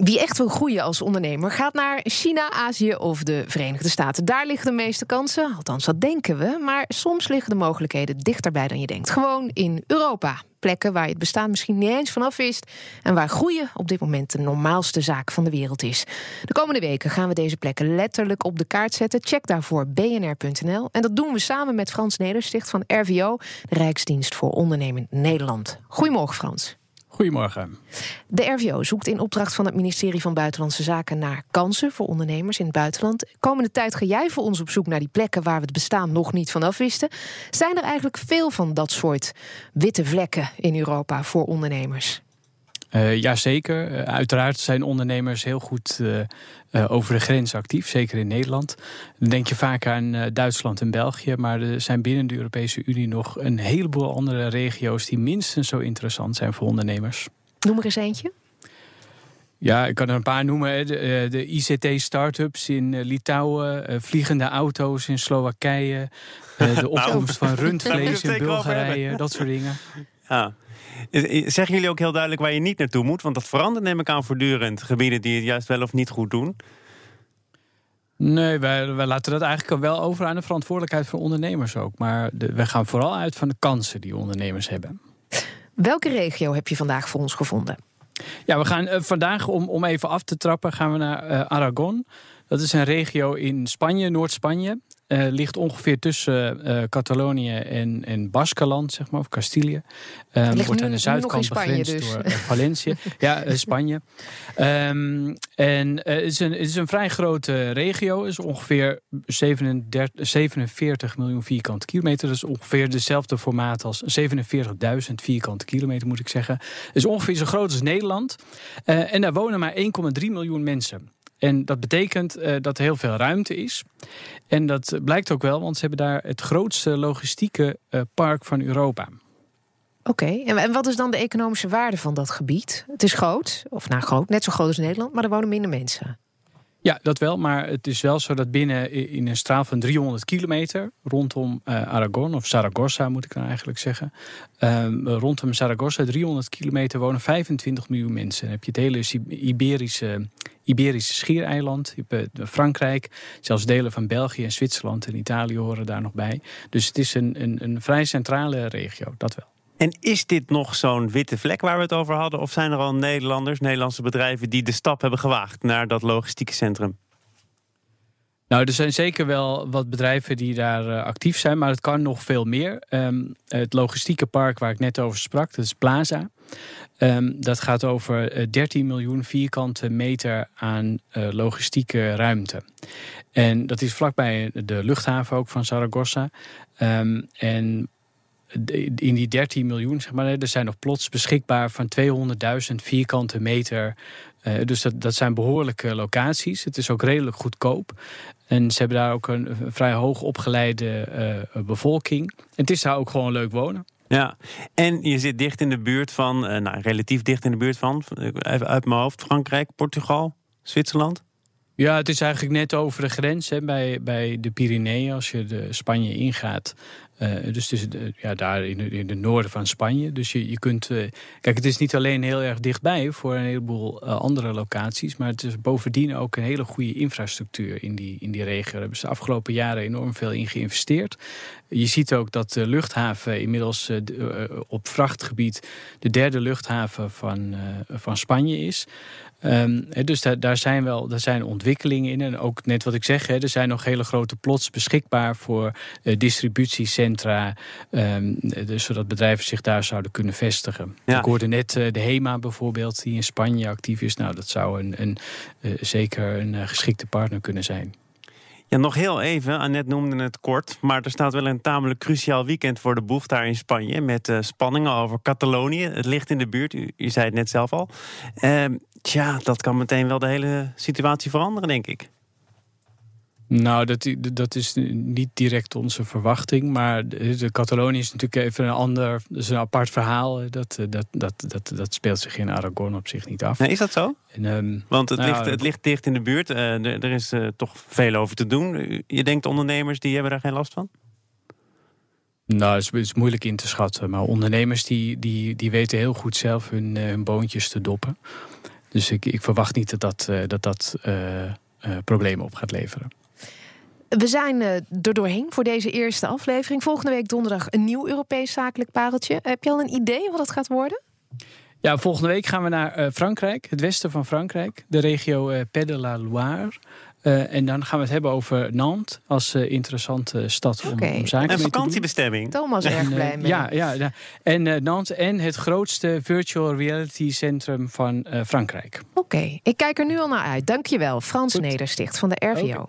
Wie echt wil groeien als ondernemer gaat naar China, Azië of de Verenigde Staten. Daar liggen de meeste kansen, althans dat denken we. Maar soms liggen de mogelijkheden dichterbij dan je denkt. Gewoon in Europa. Plekken waar je het bestaan misschien niet eens vanaf wist. En waar groeien op dit moment de normaalste zaak van de wereld is. De komende weken gaan we deze plekken letterlijk op de kaart zetten. Check daarvoor bnr.nl. En dat doen we samen met Frans Nedersticht van RVO, de Rijksdienst voor Ondernemend Nederland. Goedemorgen, Frans. Goedemorgen. De RVO zoekt in opdracht van het ministerie van Buitenlandse Zaken naar kansen voor ondernemers in het buitenland. Komende tijd ga jij voor ons op zoek naar die plekken waar we het bestaan nog niet vanaf wisten. Zijn er eigenlijk veel van dat soort witte vlekken in Europa voor ondernemers? Uh, Jazeker. Uh, uiteraard zijn ondernemers heel goed uh, over de grens actief, zeker in Nederland. Dan denk je vaak aan Duitsland en België, maar er zijn binnen de Europese Unie nog een heleboel andere regio's die minstens zo interessant zijn voor ondernemers. Noem er eens eentje. Ja, ik kan er een paar noemen. De, de ICT-startups in Litouwen, vliegende auto's in Slowakije, de nou, opkomst van rundvlees in Bulgarije, dat soort dingen. Ja. Zeggen jullie ook heel duidelijk waar je niet naartoe moet? Want dat verandert neem ik aan voortdurend. Gebieden die het juist wel of niet goed doen. Nee, wij, wij laten dat eigenlijk wel over aan de verantwoordelijkheid van ondernemers ook. Maar de, wij gaan vooral uit van de kansen die ondernemers hebben. Welke regio heb je vandaag voor ons gevonden? Ja, we gaan uh, vandaag, om, om even af te trappen, gaan we naar uh, Aragon. Dat is een regio in Spanje, Noord-Spanje. Uh, ligt ongeveer tussen uh, Catalonië en, en Baskeland, zeg maar, of Castilië. Um, wordt aan de zuidkant begrensd dus. door uh, Valencia. ja, Spanje. Um, en het is, een, het is een vrij grote regio. Het is ongeveer 37, 47 miljoen vierkante kilometer. Dat is ongeveer dezelfde formaat als 47.000 vierkante kilometer, moet ik zeggen. Het is ongeveer zo groot als Nederland. en daar wonen maar 1,3 miljoen mensen. En dat betekent uh, dat er heel veel ruimte is. En dat blijkt ook wel, want ze hebben daar het grootste logistieke uh, park van Europa. Oké, okay. en wat is dan de economische waarde van dat gebied? Het is groot, of nou groot, net zo groot als Nederland, maar er wonen minder mensen. Ja, dat wel. Maar het is wel zo dat binnen in een straal van 300 kilometer rondom uh, Aragon, of Zaragoza moet ik dan eigenlijk zeggen. Uh, rondom Zaragoza, 300 kilometer, wonen 25 miljoen mensen. Dan heb je het hele Iberische, Iberische schiereiland, uh, Frankrijk, zelfs delen van België en Zwitserland en Italië horen daar nog bij. Dus het is een, een, een vrij centrale regio, dat wel. En is dit nog zo'n witte vlek waar we het over hadden? Of zijn er al Nederlanders, Nederlandse bedrijven die de stap hebben gewaagd naar dat logistieke centrum? Nou, er zijn zeker wel wat bedrijven die daar uh, actief zijn, maar het kan nog veel meer. Um, het logistieke park waar ik net over sprak, dat is Plaza. Um, dat gaat over uh, 13 miljoen vierkante meter aan uh, logistieke ruimte. En dat is vlakbij de luchthaven ook van Zaragoza. Um, en in die 13 miljoen, zeg maar, er zijn nog plots beschikbaar van 200.000 vierkante meter. Uh, dus dat, dat zijn behoorlijke locaties. Het is ook redelijk goedkoop. En ze hebben daar ook een, vrij hoog opgeleide bevolking. En het is daar ook gewoon leuk wonen. Ja, en je zit dicht in de buurt van, uh, nou, relatief dicht in de buurt van, even uit mijn hoofd, Frankrijk, Portugal, Zwitserland. Ja, het is eigenlijk net over de grens hè, bij, bij de Pyreneeën. Als je de Spanje ingaat, uh, dus is ja, daar in, het noorden van Spanje. Dus je, je kunt. Uh, kijk, het is niet alleen heel erg dichtbij voor een heleboel andere locaties. Maar het is bovendien ook een hele goede infrastructuur in die, in die regio. Daar hebben ze de afgelopen jaren enorm veel in geïnvesteerd. Je ziet ook dat de luchthaven inmiddels op vrachtgebied de derde luchthaven van, van Spanje is. Um, dus daar, daar, zijn wel daar zijn ontwikkelingen in. En ook net wat ik zeg, er zijn nog hele grote plots beschikbaar voor uh, Um, dus zodat bedrijven zich daar zouden kunnen vestigen. Ik hoorde net uh, de HEMA bijvoorbeeld, die in Spanje actief is. Nou, dat zou een, een uh, zeker een geschikte partner kunnen zijn. Ja, nog heel even. Annette noemde het kort. Maar er staat wel een tamelijk cruciaal weekend voor de boeg daar in Spanje. Met uh, spanningen over Catalonië. Het ligt in de buurt, u, u zei het net zelf al. Uh, tja, dat kan meteen wel de hele situatie veranderen, denk ik. Nou, dat, dat is niet direct onze verwachting. Maar de Catalonië is natuurlijk even een ander, is een apart verhaal. Dat, dat, dat, dat, dat speelt zich in Aragon op zich niet af. Is dat zo? En, um, Want het, nou, ligt, het ligt dicht in de buurt. Uh, er, er, is uh, toch veel over te doen. Je denkt ondernemers die hebben daar geen last van? Nou, het is, het is moeilijk in te schatten. Maar ondernemers die, die, die weten heel goed zelf hun, uh, hun boontjes te doppen. Dus ik, ik verwacht niet dat dat, dat, dat problemen op gaat leveren. We zijn er doorheen voor deze eerste aflevering. Volgende week donderdag een nieuw Europees zakelijk pareltje. Heb je al een idee wat het gaat worden? Ja, volgende week gaan we naar Frankrijk, het westen van Frankrijk, de regio uh, de la Loire. Uh, en dan gaan we het hebben over Nantes als uh, interessante stad om, okay. om zaken Een vakantiebestemming. Thomas erg uh, blij mee. Ja, ja, ja. en Nantes en het grootste virtual reality centrum van Frankrijk. Oké, okay. ik kijk er nu al naar uit. Dankjewel, Frans Goed. Nedersticht van de RVO. Okay.